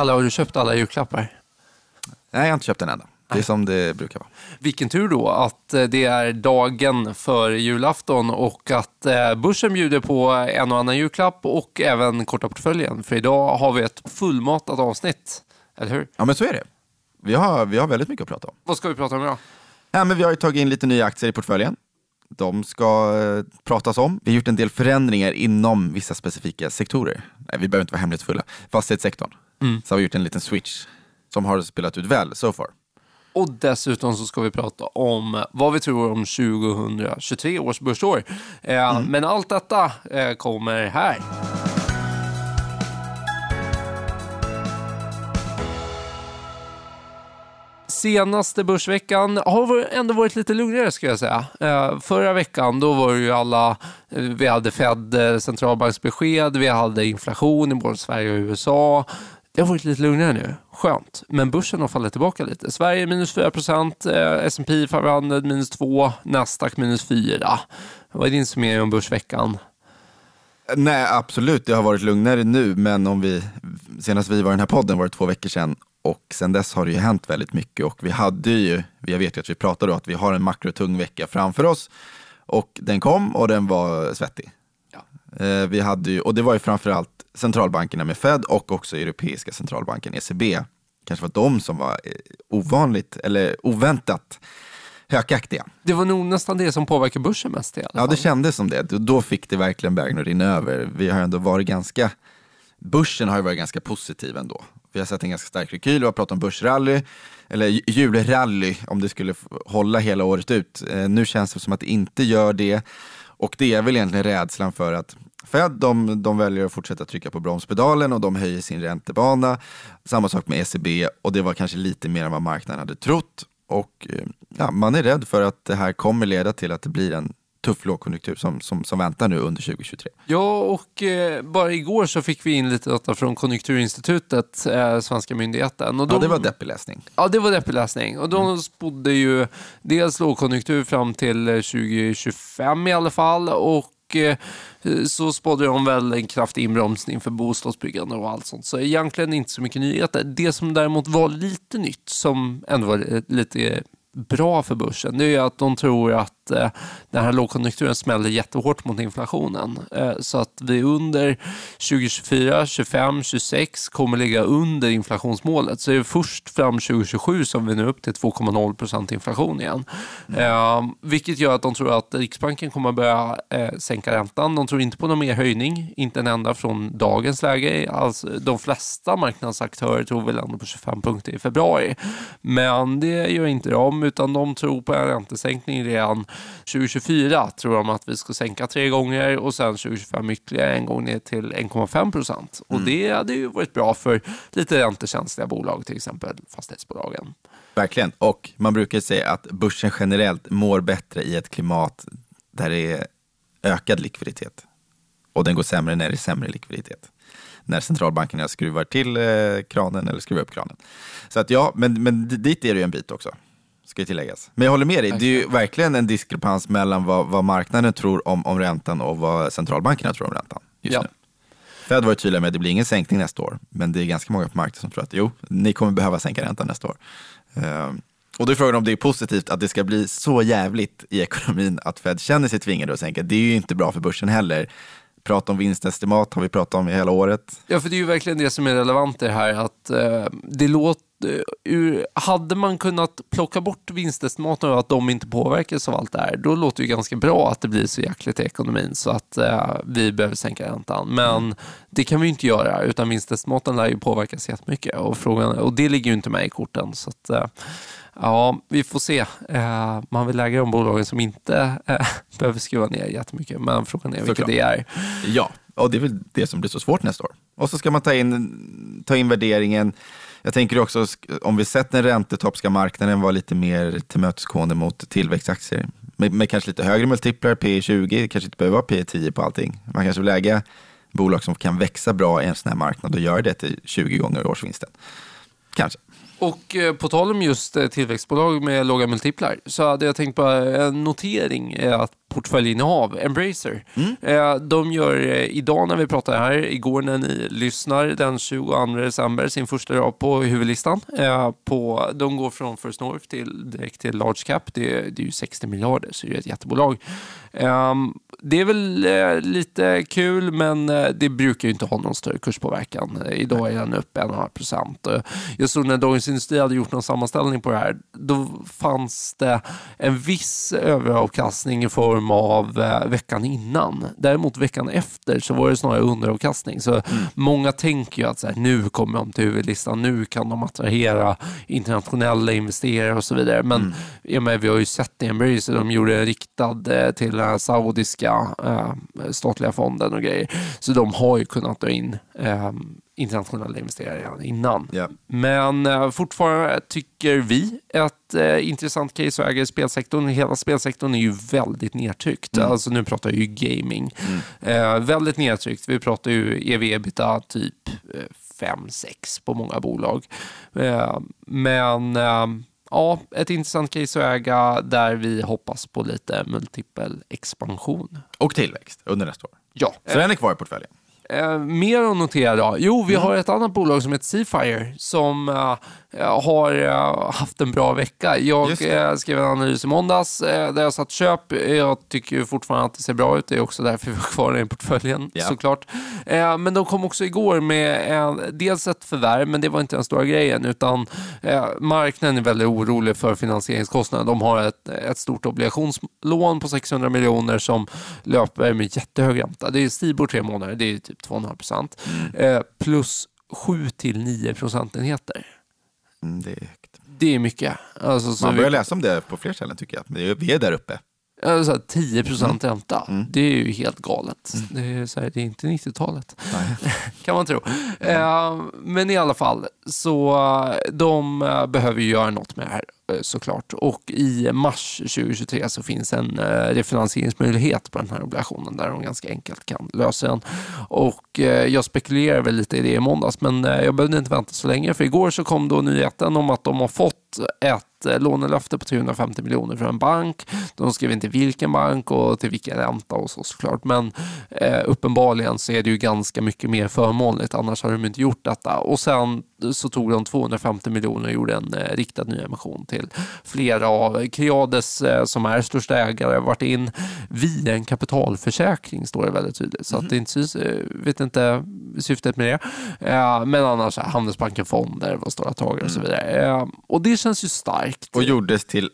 Kalle, har du köpt alla julklappar? Nej, jag har inte köpt den ännu. Det är som det brukar vara. Vilken tur då att eh, det är dagen för julafton och att eh, börsen bjuder på en och annan julklapp och även korta portföljen. För idag har vi ett fullmatat avsnitt, eller hur? Ja, men så är det. Vi har, vi har väldigt mycket att prata om. Vad ska vi prata om idag? Ja, men vi har ju tagit in lite nya aktier i portföljen. De ska eh, pratas om. Vi har gjort en del förändringar inom vissa specifika sektorer. Nej, vi behöver inte vara hemlighetsfulla. Fastighetssektorn. Mm. Så har vi gjort en liten switch som har spelat ut väl so far. Och dessutom så ska vi prata om vad vi tror om 2023 års börsår. Eh, Men allt detta eh, kommer här. Senaste börsveckan har ändå varit lite lugnare ska jag säga. Eh, förra veckan då var det ju alla, eh, vi hade Fed eh, centralbanksbesked, vi hade inflation i både Sverige och USA. Det har varit lite lugnare nu. Skönt. Men börsen har fallit tillbaka lite. Sverige minus 4 procent, eh, S&P 500 minus 2, Nasdaq minus 4. Vad är din summering om börsveckan? Nej, absolut. Det har varit lugnare nu, men om vi, senast vi var i den här podden var det två veckor sedan och sen dess har det ju hänt väldigt mycket och vi hade ju, jag vet ju att vi pratade då att vi har en makrotung vecka framför oss och den kom och den var svettig. Ja. Eh, Vi hade ju, och det var ju framförallt centralbankerna med Fed och också Europeiska centralbanken, ECB. Kanske var de som var eh, ovanligt, eller oväntat hökaktiga. Det var nog nästan det som påverkar börsen mest i alla Ja, fall. det kändes som det. Då fick det verkligen bägaren att rinna över. Vi har ändå varit ganska, börsen har ju varit ganska positiv ändå. Vi har sett en ganska stark rekyl, vi har pratat om börsrally, eller ju- julrally om det skulle hålla hela året ut. Eh, nu känns det som att det inte gör det. Och det är väl egentligen rädslan för att Fed, de, de väljer att fortsätta trycka på bromspedalen och de höjer sin räntebana. Samma sak med ECB och det var kanske lite mer än vad marknaden hade trott. Och eh, ja, man är rädd för att det här kommer leda till att det blir en tuff lågkonjunktur som, som, som väntar nu under 2023. Ja, och eh, bara igår så fick vi in lite data från Konjunkturinstitutet, eh, svenska myndigheten. Och Ja, de, det var deppig läsning. Ja, det var deppig läsning. Och de spådde ju dels lågkonjunktur fram till eh, 2025 i alla fall. Och eh, så spådde de väl en kraftig inbromsning för bostadsbyggande och allt sånt. Så egentligen inte så mycket nyheter. Det som däremot var lite nytt, som ändå var eh, lite bra för börsen, det är att de tror att eh, den här lågkonjunkturen smäller jättehårt mot inflationen. Eh, så att vi under 2024, 25, 26 kommer ligga under inflationsmålet. Så det är först fram 2027 som vi nu upp till 2,0 procent inflation igen. Eh, vilket gör att de tror att Riksbanken kommer börja eh, sänka räntan. De tror inte på någon mer höjning, inte en enda från dagens läge. Alltså, de flesta marknadsaktörer tror väl ändå på 25 punkter i februari. Men det gör inte de, utan de tror på en räntesänkning redan 2024. Tror de att vi ska sänka tre gånger och sen 2025 ytterligare en gång ner till 1,5 procent. Och det hade ju varit bra för lite räntekänsliga bolag, till exempel fastighetsbolagen. Verkligen. Och man brukar säga att börsen generellt mår bättre i ett klimat där det är ökad likviditet. Och den går sämre när det är sämre likviditet. När centralbankerna skruvar till eh, kranen eller skruvar upp kranen. Så att ja, men, men dit är det ju en bit också. Ska ju tilläggas. Men jag håller med dig, det är ju verkligen en diskrepans mellan vad, vad marknaden tror om, om räntan och vad centralbankerna tror om räntan just Ja. nu. Fed var ju tydliga med att det blir ingen sänkning nästa år, men det är ganska många på marknaden som tror att jo, ni kommer behöva sänka räntan nästa år. Ehm, och då är frågan om det är positivt att det ska bli så jävligt i ekonomin att Fed känner sig tvingade att sänka. Det är ju inte bra för börsen heller. Prata om vinstestimat har vi pratat om i hela året. Ja, för det är ju verkligen det som är relevant i det här. Att eh, det låter, ur, hade man kunnat plocka bort vinstestimaten och att de inte påverkas av allt det här, då låter det ju ganska bra att det blir så jäkligt i ekonomin så att eh, vi behöver sänka räntan. Men det kan vi ju inte göra, utan vinstestimaten lär ju påverkas jättemycket och, frågan, och det ligger ju inte med i korten. Så att, eh, Ja, vi får se. Eh, man vill lägga de bolagen som inte eh, behöver skruva ner jättemycket, men frågan är vilka det är. Ja, och det är väl det som blir så svårt nästa år. Och så ska man ta in, ta in värderingen. Jag tänker också, om vi sett en räntetopp ska marknaden vara lite mer tillmötesgående mot tillväxtaktier. Med, med kanske lite högre multiplar, P 20, kanske inte behöver vara P 10 på allting. Man kanske vill äga bolag som kan växa bra i en sån här marknad och göra det till 20 gånger årsvinsten. Kanske. Och eh, på tal om just eh, tillväxtbolag med låga multiplar så hade jag tänkt på en notering att portföljinnehav, Embracer. Mm. Eh, de gör eh, idag när vi pratar här, igår när ni lyssnar, den 22 december, sin första dag på huvudlistan. Eh, på, de går från First North till, direkt till Large Cap. Det, det är ju 60 miljarder, så det är ett jättebolag. Um, det är väl lite kul, men det brukar ju inte ha någon större kurspåverkan. Idag är den upp 1,5 procent. Jag såg när Dagens Industri hade gjort någon sammanställning på det här. Då fanns det en viss överavkastning i form av eh, veckan innan. Däremot veckan efter så var det snarare underavkastning. Så mm. många tänker ju att så här, nu kommer de till huvudlistan, nu kan de attrahera internationella investerare och så vidare. Men mm. ja, men vi har ju sett det i Embracer, de gjorde en riktad eh, till den saudiska eh, statliga fonden och grejer. Så de har ju kunnat dra in eh, internationella investerare innan. Yeah. Men eh, fortfarande tycker vi ett eh, intressant case att äga i spelsektorn. Hela spelsektorn är ju väldigt nedtryckt. Mm. Alltså nu pratar jag ju gaming. Mm. Eh, väldigt nedtryckt. Vi pratar ju ev-ebita typ 5-6 eh, på många bolag. Eh, men eh, ja, ett intressant case att äga där vi hoppas på lite multipel expansion. Och tillväxt under nästa år. Ja. Så den är kvar i portföljen? Eh, mer att notera då? Jo, vi mm. har ett annat bolag som heter Seafire som eh, har eh, haft en bra vecka. Jag eh, skrev en analys i måndags där jag satt köp. Jag tycker fortfarande att det ser bra ut. Det är också därför vi har kvar den i portföljen yeah. såklart. Men de kom också igår med dels ett förvärv, men det var inte den stora grejen, utan marknaden är väldigt orolig för finansieringskostnader. De har ett, ett stort obligationslån på 600 miljoner som löper med jättehög ränta. Det är Stibor tre månader, det är typ 2,5 procent. Mm. Plus 7 till 9 procentenheter. Mm, det är högt. Det är mycket. Alltså, Man börjar vi... läsa om det på fler ställen tycker jag. Vi är där uppe. Alltså, 10 procent mm. ränta, mm. det är ju helt galet. Mm. Det, är, här, det är inte 90-talet, kan man tro. Eh, men i alla fall, så eh, de eh, behöver ju göra något med det här eh, såklart. Och i mars 2023 så finns en refinansieringsmöjlighet på den här obligationen där de ganska enkelt kan lösa den. Och jag spekulerar väl lite i det i måndags, men jag behövde inte vänta så länge, för igår så kom då nyheten om att de har fått ett lånelöfte på 350 miljoner från en bank. De skrev inte vilken bank och till vilken ränta och så såklart. Men eh, uppenbarligen så är det ju ganska mycket mer förmånligt. Annars har de inte gjort detta. Och sen så tog de 250 miljoner och gjorde en eh, riktad nyemission till flera av Creades eh, som är största ägare varit in via en kapitalförsäkring står det väldigt tydligt. Så mm. att det inte, eh, vet inte syftet med det. Eh, men annars Handelsbanken Fonder var stora tagare och så mm. vidare. Eh, och det känns ju starkt. Och gjordes till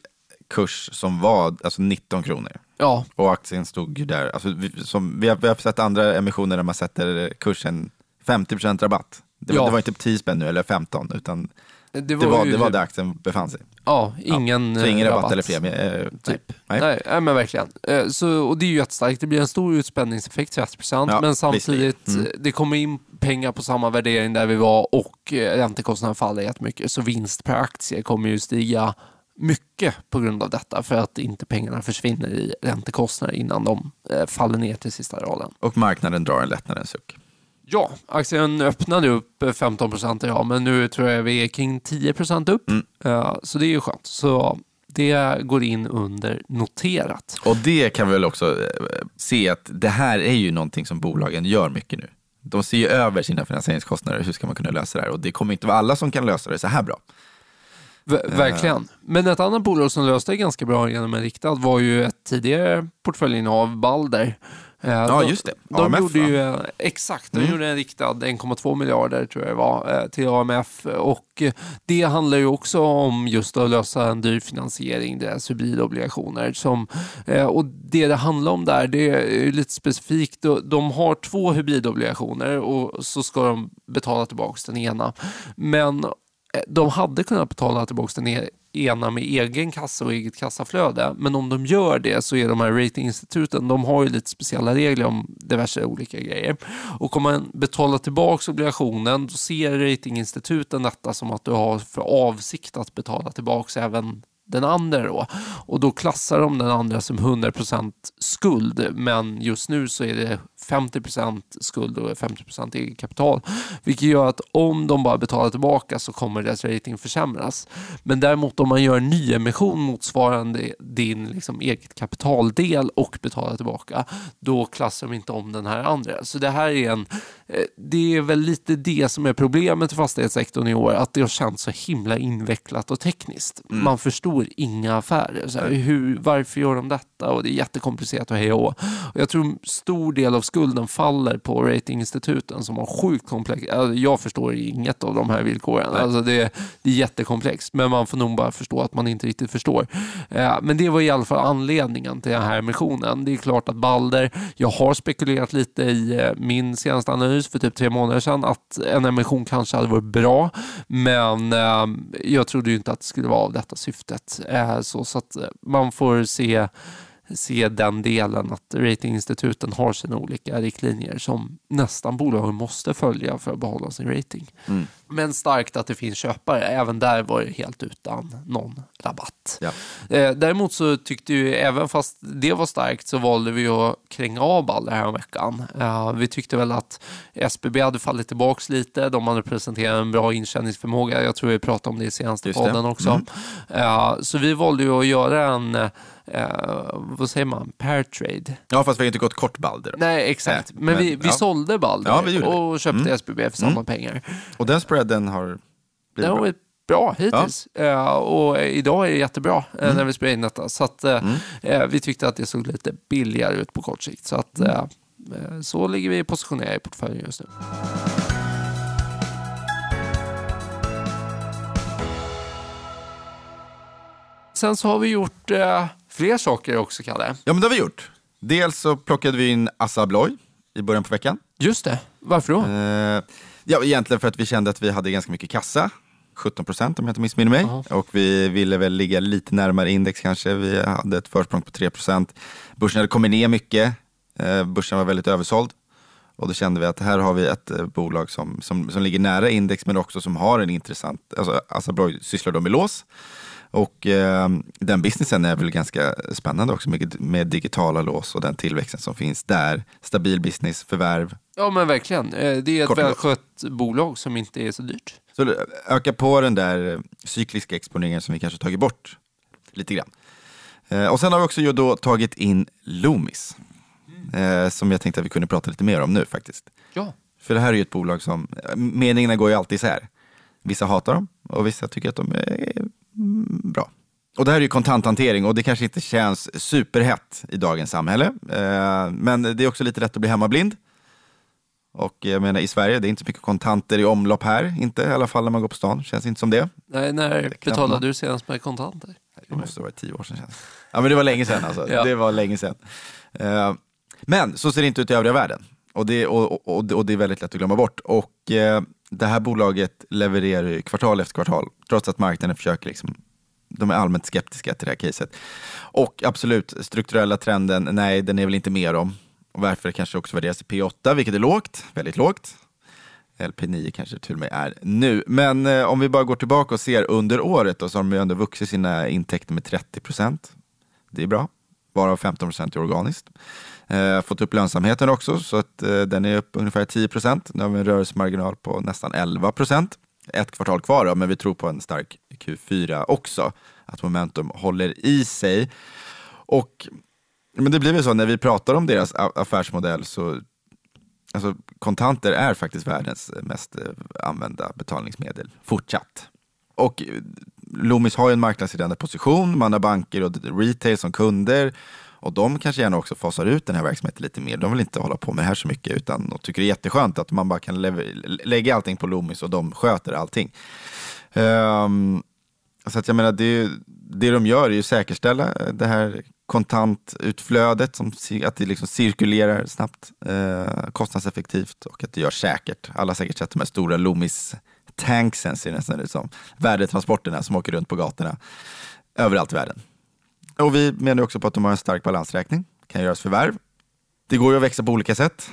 kurs som var alltså 19 kronor. Ja. Och aktien stod ju där. Alltså, vi, som, vi, har, vi har sett andra emissioner där man sätter kursen 50% rabatt. Det, ja. det var inte 10 spänn nu eller 15 utan det var, det var, det var där aktien befann sig. Ja, ingen ja. Så ingen rabatt, rabatt eller premie, eh, typ. Nej. Nej. Nej, men verkligen. Eh, så, och det är ju jättestarkt. Det blir en stor utspänningseffekt, 30 procent, ja, men samtidigt, mm. det kommer in pengar på samma värdering där vi var och eh, räntekostnaden faller jättemycket. Så vinst per aktie kommer ju stiga mycket på grund av detta för att inte pengarna försvinner i räntekostnader innan de eh, faller ner till sista raden. Och marknaden drar en lättnadens suck. Ja, aktien öppnade upp 15 procent idag, men nu tror jag vi är kring 10 procent upp. Mm. Så det är ju skönt. Så det går in under noterat. Och det kan vi väl också eh, se att det här är ju någonting som bolagen gör mycket nu. De ser ju över sina finansieringskostnader. Hur ska man kunna lösa det här? Och det kommer inte vara alla som kan lösa det så här bra. V verkligen. Men ett annat bolag som löste det ganska bra genom en riktad var ju ett tidigare portföljinnehav, Balder. Eh, ja, just det. De, AMF, gjorde ju, exakt, de mm. gjorde en riktad 1,2 miljarder tror jag det var eh, till AMF och det handlar ju också om just att lösa en dyr finansiering, deras hybridobligationer. Som, eh, och det det handlar om där, det är lite specifikt. De har två hybridobligationer och så ska de betala tillbaka den ena. Men Eh, de hade kunnat betala tillbaka den e- ena med egen kassa och eget kassaflöde. Men om de gör det så är de här ratinginstituten, de har ju lite speciella regler om diverse olika grejer. Och om man betalar tillbaka obligationen, då ser ratinginstituten detta som att du har för avsikt att betala tillbaka även den andra då. Och då klassar de den andra som 100% skuld, men just nu så är det 50% skuld och 50% eget kapital. Vilket gör att om de bara betalar tillbaka så kommer deras rating försämras. Men däremot om man gör en nyemission motsvarande din liksom, eget kapitaldel och betalar tillbaka, då klassar de inte om den här andra. Så det här är en, eh, det är väl lite det som är problemet i fastighetssektorn i år, att det har känts så himla invecklat och tekniskt. Mm. Man förstår inga affärer. Så här, hur, varför gör de detta? Och det är jättekomplicerat att heja och Jag tror stor del av skulden faller på ratinginstituten som har sjukt komplext. Alltså, jag förstår inget av de här villkoren. Alltså det, det är jättekomplext, men man får nog bara förstå att man inte riktigt förstår. Eh, men det var i alla fall anledningen till den här emissionen. Det är klart att Balder, jag har spekulerat lite i eh, min senaste analys för typ tre månader sedan att en emission kanske hade varit bra, men eh, jag trodde ju inte att det skulle vara av detta syftet. Så, så att man får se se den delen att ratinginstituten har sina olika riktlinjer som nästan bolagen måste följa för att behålla sin rating. Mm. Men starkt att det finns köpare. Även där var det helt utan någon rabatt. Ja. Eh, däremot så tyckte ju, även fast det var starkt, så valde vi att kränga av Balder här om veckan. Eh, vi tyckte väl att SBB hade fallit tillbaka lite. De hade presenterat en bra intjäningsförmåga. Jag tror vi pratade om det i senaste Just podden också. Mm. Eh, så vi valde ju att göra en Uh, vad säger man, pair trade. Ja, fast vi har inte gått kort Balder. Nej, exakt. Men, men vi, vi ja. sålde Balder ja, vi och köpte mm. SBB för samma mm. pengar. Och den spreaden har blivit den bra? Bra hittills. Ja. Uh, och idag är det jättebra uh, mm. när vi spelar in detta. Så att, mm. vi tyckte att det såg lite billigare ut på kort sikt. Så, att, mm. så ligger vi positionerade i portföljen just nu. Sen så har vi gjort fler saker också, Kalle. Ja, men det har vi gjort. Dels så plockade vi in Assa Abloy i början på veckan. Just det. Varför då? Eh, ja, egentligen för att vi kände att vi hade ganska mycket kassa. 17 procent om jag inte missminner mig. Aha. Och vi ville väl ligga lite närmare index kanske. Vi hade ett försprång på 3 procent. Börsen hade kommit ner mycket. Eh, börsen var väldigt översåld. Och då kände vi att här har vi ett eh, bolag som, som, som ligger nära index men också som har en intressant, alltså Assa Abloy sysslar då med lås. Och eh, den businessen är väl ganska spännande också med, med, digitala lås och den tillväxten som finns där. Stabil business, förvärv. Ja men verkligen. Eh, det är ett välskött bolag som inte är så dyrt. Så öka på den där eh, cykliska exponeringen som vi kanske tagit bort lite grann. Eh, och sen har vi också då tagit in Loomis. Mm. Som jag tänkte att vi kunde prata lite mer om nu faktiskt. Ja. För det här är ju ett bolag som, meningarna går ju alltid isär. Vissa hatar dem och vissa tycker att de är bra. Och det här är ju kontanthantering och det kanske inte känns superhett i dagens samhälle. Eh, men det är också lite lätt att bli hemmablind. Och jag menar i Sverige, det är inte så mycket kontanter i omlopp här, inte i alla fall när man går på stan. Känns inte som det. Nej, när betalade du senast med kontanter? Det måste vara tio år sedan. Känns. Ja, men det var länge sedan alltså. ja. Det var länge sedan. Eh, men så ser det inte ut i övriga världen. Och det, och, och, och det är väldigt lätt att glömma bort. Och eh, det här bolaget levererar ju kvartal efter kvartal, trots att marknaden försöker liksom de är allmänt skeptiska till det här caset. Och absolut, strukturella trenden, nej, den är väl inte mer om. Och varför det kanske också värderas i P8, vilket är lågt, väldigt lågt. LP9 kanske till och med är nu. Men eh, om vi bara går tillbaka och ser under året då, så har de ju ändå vuxit sina intäkter med 30 procent. Det är bra, varav 15 procent är organiskt. Eh, fått upp lönsamheten också, så att eh, den är upp ungefär 10 procent. Nu har vi en rörelsemarginal på nästan 11 procent. Ett kvartal kvar då, men vi tror på en stark Q4 också. Att momentum håller i sig. Och men det blir väl så när vi pratar om deras affärsmodell så alltså, kontanter är faktiskt världens eh, mest eh, använda betalningsmedel fortsatt. Och eh, Loomis har ju en marknadsledande position, man har banker och retail som kunder och de kanske gärna också fasar ut den här verksamheten lite mer. De vill inte hålla på med det här så mycket utan de tycker det är jätteskönt att man bara kan lägga allting på Loomis och de sköter allting. Um, så att jag menar, det, det de gör är ju att säkerställa eh, det här kontantutflödet, som, att det liksom cirkulerar snabbt, eh, kostnadseffektivt och att det görs säkert. Alla har säkert sett de här stora Loomis-tanksen, ser det nästan ut som. Värdetransporterna som åker runt på gatorna överallt i världen. Och vi menar också på att de har en stark balansräkning, kan göras förvärv. Det går ju att växa på olika sätt.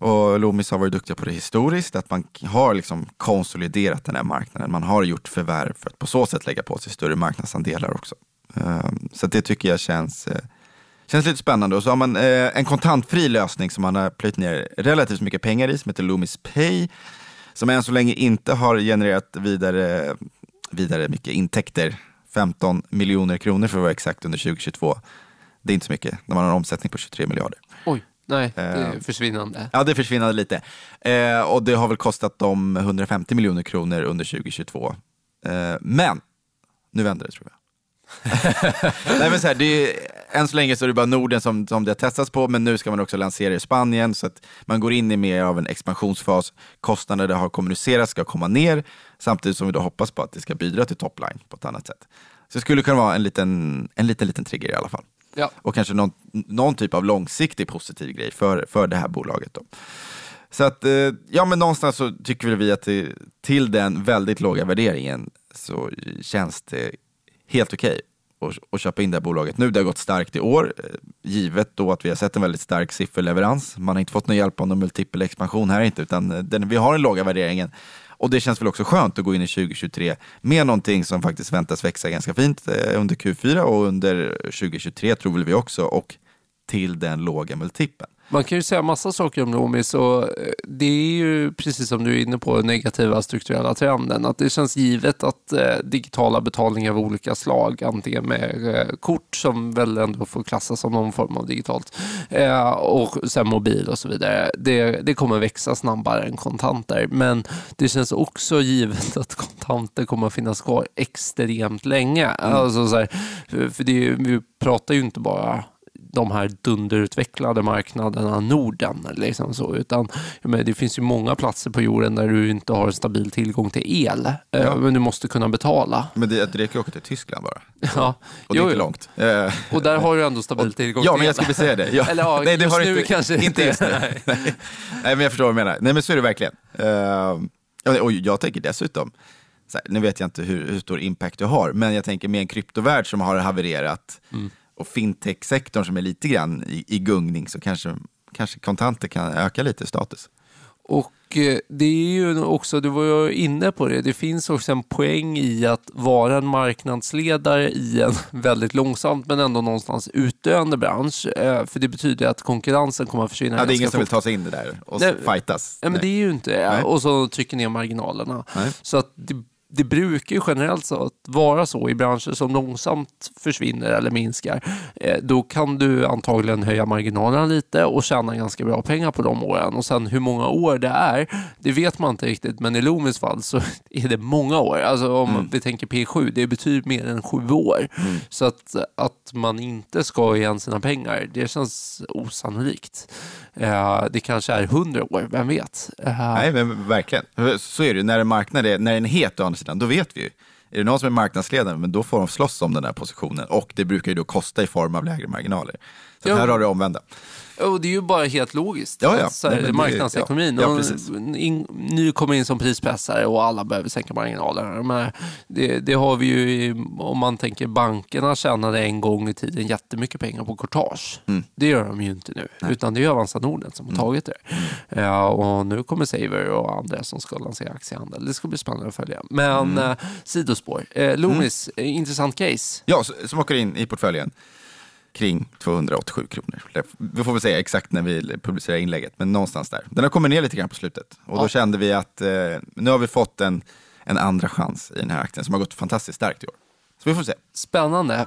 Och Loomis har varit duktiga på det historiskt, att man har liksom konsoliderat den här marknaden. Man har gjort förvärv för att på så sätt lägga på sig större marknadsandelar också. Ehm, så det tycker jag känns, eh, Känns lite spännande. Och så har man eh, en kontantfri lösning som man har plöjt ner relativt mycket pengar i, som heter Loomis Pay, som än så länge inte har genererat vidare, vidare mycket intäkter. 15 miljoner kronor för att vara exakt under 2022. Det är inte så mycket när man har en omsättning på 23 miljarder. Oj, nej, det är Eh, försvinnande. Ja, det försvinner lite. Eh, och det har väl kostat dem 150 miljoner kronor under 2022. Eh, men, nu vänder det tror jag. Nej, men så här, det är, än så länge så är det bara Norden som, som det har testats på, men nu ska man också lansera i Spanien, så att man går in i mer av en expansionsfas. Kostnader det har kommunicerats ska komma ner, samtidigt som vi då hoppas på att det ska bidra till topline på ett annat sätt. Så det skulle kunna vara en liten, en liten, liten trigger i alla fall. Ja. Och kanske någon, någon typ av långsiktig positiv grej för, för det här bolaget. Då. Så att, eh, ja men någonstans så tycker vi att det, till den väldigt låga värderingen så känns det helt okej att, att köpa in det här bolaget nu. Det har gått starkt i år, eh, givet då att vi har sett en väldigt stark sifferleverans. Man har inte fått någon hjälp av någon multipel expansion här inte, utan eh, den, vi har den låga värderingen. Och det känns väl också skönt att gå in i 2023 med någonting som faktiskt väntas växa ganska fint eh, under Q4 och under 2023 tror väl vi också, och till den låga multipeln. Man kan ju säga massa saker om Loomis och eh, det är ju precis som du är inne på den negativa strukturella trenden. Att det känns givet att eh, digitala betalningar av olika slag, antingen med eh, kort som väl ändå får klassas som någon form av digitalt eh, och sen mobil och så vidare. Det, det kommer växa snabbare än kontanter. Men det känns också givet att kontanter kommer att finnas kvar extremt länge. Alltså så här, för det, vi pratar ju inte bara de här dunderutvecklade marknaderna Norden. Liksom så, utan, menar, det finns ju många platser på jorden där du inte har stabil tillgång till el, eh, Ja. men du måste kunna betala. Men det, det räcker att åka till Tyskland bara. Ja. Och det är inte långt. Eh, Och där har du ändå stabil tillgång Ja, till men el. jag skulle säga det. Ja. Eller ja, Nej, det har nu inte, kanske inte just nu. Nej. Nej. Men jag förstår vad du menar. Nej, men så är det verkligen. Uh, ja, och jag tänker dessutom, här, nu vet jag inte hur, hur stor impact du har, men jag tänker med en kryptovärld som har havererat Mm. Och fintech-sektorn som är lite grann i, i gungning så kanske, kanske kontanter kan öka lite status. Och eh, det är ju också, du var ju inne på det, det finns också en poäng i att vara en marknadsledare i en väldigt långsamt men ändå någonstans utdöende bransch. Eh, För det betyder att konkurrensen kommer att försvinna Ja, det är ingen som vill ta sig in det där och Nej, fightas. Ja, men det Nej. är ju inte det. Nej. Och så trycker ner marginalerna. Nej. Så att det, det brukar ju generellt så att vara så i branscher som långsamt försvinner eller minskar. Eh, då kan du antagligen höja marginalerna lite och tjäna ganska bra pengar på de åren. Och sen hur många år det är, det vet man inte riktigt. Men i Loomis fall så är det många år. Alltså om Mm. vi tänker P7, det betyder mer än sju år. Så att, att man inte ska igen sina pengar, det känns osannolikt. Eh, det kanske är hundra år, vem vet? Eh, Nej, men verkligen. Så är det ju. När en marknad är, när den är het å andra sidan, då vet vi ju. Är det någon som är marknadsledare, men då får de slåss om den här positionen. Och det brukar ju då kosta i form av lägre marginaler. Så Ja. här har det omvända. Och det är ju bara helt logiskt. Ja, ja. Så här, Nej, marknadsekonomin. ja, in, ny kommer in som prispressare och alla behöver sänka marginalerna. Men det, det har vi ju, om man tänker bankerna tjänade en gång i tiden jättemycket pengar på courtage. Mm. Det gör de ju inte nu. Utan det är Avanza Norden som har tagit det. Ja, och nu kommer Saver och andra som ska lansera aktiehandel. Det ska bli spännande att följa. Men Mm. eh, sidospår. Eh, Loomis, eh, intressant case. Ja, som åker in i portföljen kring 287 kronor. Vi får väl säga exakt när vi publicerar inlägget, men någonstans där. Den har kommit ner lite grann på slutet. Och då Ja. kände vi att eh, nu har vi fått en, en andra chans i den här aktien som har gått fantastiskt starkt i år. Så vi får se. Spännande.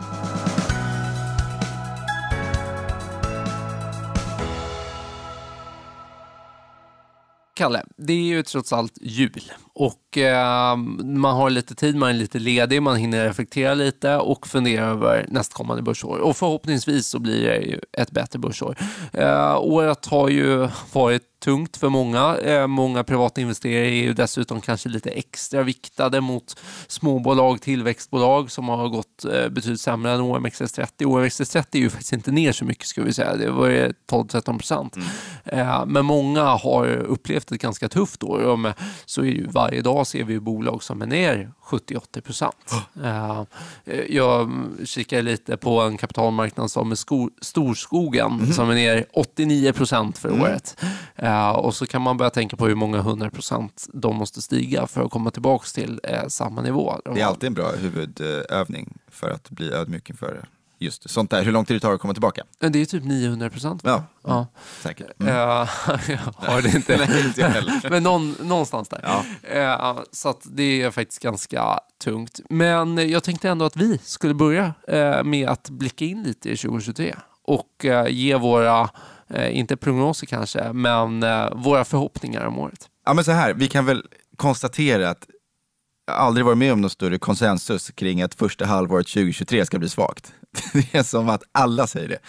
Kalle, det är ju trots allt jul och eh, man har lite tid, man är lite ledig, man hinner reflektera lite och fundera över nästkommande börsår. Och förhoppningsvis så blir det ju ett bättre börsår. Eh, året har ju varit tungt för många. Eh, många privata investerare är ju dessutom kanske lite extra viktade mot småbolag, tillväxtbolag som har gått eh, betydligt sämre än OMXS30. OMXS30 är ju faktiskt inte ner så mycket ska vi säga. Det var ju 12-13 procent. Eh, men många har upplevt ett ganska tufft år. Och med, så är det ju varje dag ser vi bolag som är ner 70-80 procent. Eh, jag kikar lite på en kapitalmarknad som är sko- Storskogen som är ner 89 procent för året. Eh, och så kan man börja tänka på hur många 100 procent de måste stiga för att komma tillbaka till eh, samma nivå. De Det är alltid en bra huvudövning för att bli ödmjuk inför Just sånt där. Hur lång tid det tar att komma tillbaka? Det är typ 900 procent. Ja, Ja. säkert. Mm. Mm. jag har det inte. Nej, inte. Men någon, någonstans där. Ja. Eh, så det är faktiskt ganska tungt. Men jag tänkte ändå att vi skulle börja eh, med att blicka in lite i 2023 och eh, ge våra, inte prognoser kanske, men våra förhoppningar om året. Ja men så här, vi kan väl konstatera att jag aldrig varit med om någon större konsensus kring att första halvåret 2023 ska bli svagt. Det är som att alla säger det.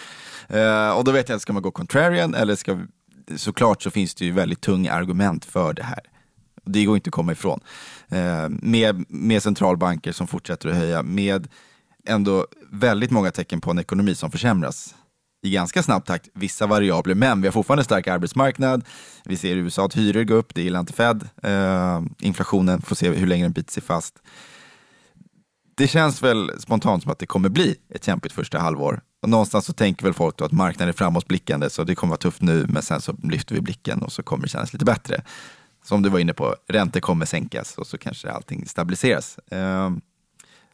Uh, och då vet jag inte, ska man gå contrarian eller ska såklart så finns det ju väldigt tunga argument för det här. Det går inte att komma ifrån. Uh, med, med centralbanker som fortsätter att höja, med ändå väldigt många tecken på en ekonomi som försämras i ganska snabb takt, vissa variabler, men vi har fortfarande stark arbetsmarknad. Vi ser i USA att hyror går upp, det gillar inte Fed. Uh, inflationen, får se hur länge den biter sig fast. Det känns väl spontant som att det kommer bli ett kämpigt första halvår. Och någonstans så tänker väl folk då att marknaden är framåtblickande, så det kommer vara tufft nu, men sen så lyfter vi blicken och så kommer det kännas lite bättre. Som du var inne på, räntor kommer sänkas och så kanske allting stabiliseras. Eh,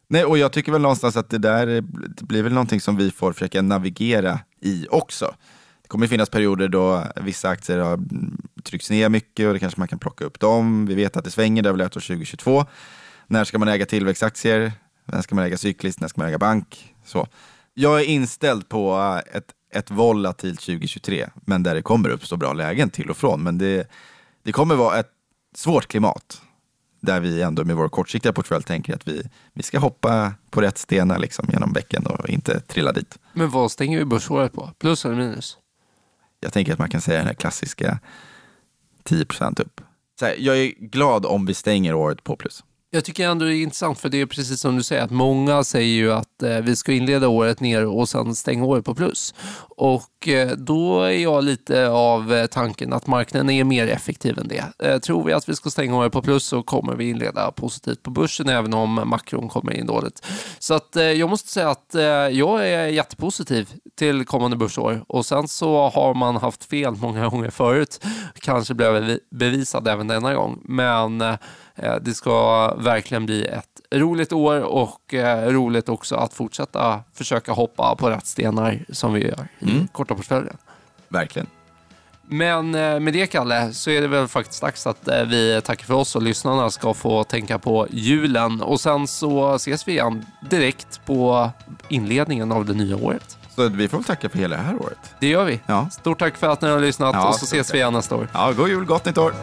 Nej, och jag tycker väl någonstans att det där det blir väl någonting som vi får försöka navigera i också. Det kommer finnas perioder då vissa aktier har tryckts ner mycket och det kanske man kan plocka upp dem. Vi vet att det svänger, det har väl år 2022. När ska man äga tillväxtaktier? När ska man äga cykliskt? När ska man äga bank? Så. Jag är inställd på ett, ett volatilt 2023, men där det kommer uppstå bra lägen till och från. Men det, det kommer vara ett svårt klimat där vi ändå med vår kortsiktiga portfölj tänker att vi, vi ska hoppa på rätt stenar liksom genom bäcken och inte trilla dit. Men vad stänger vi börsåret på? Plus eller minus? Jag tänker att man kan säga den här klassiska 10 upp. Så här, jag är glad om vi stänger året på plus. Jag tycker ändå det är intressant för det är precis som du säger att många säger ju att eh, vi ska inleda året ner och sen stänga året på plus. Och eh, då är jag lite av eh, tanken att marknaden är mer effektiv än det. Eh, tror vi att vi ska stänga året på plus så kommer vi inleda positivt på börsen även om makron kommer in dåligt. Så att eh, jag måste säga att eh, jag är jättepositiv till kommande börsår och sen så har man haft fel många gånger förut. Kanske blev bevisad även denna gång. Men det ska verkligen bli ett roligt år och eh, roligt också att fortsätta försöka hoppa på rätt stenar som vi gör i Mm. korta portföljen. Verkligen. Men eh, med det, Kalle, så är det väl faktiskt dags att eh, vi tackar för oss och lyssnarna ska få tänka på julen. Och sen så ses vi igen direkt på inledningen av det nya året. Så vi får väl tacka för hela det här året. Det gör vi. Ja, Stort tack för att ni har lyssnat Ja, och så ses vi igen nästa år. ja god jul, gott nytt år!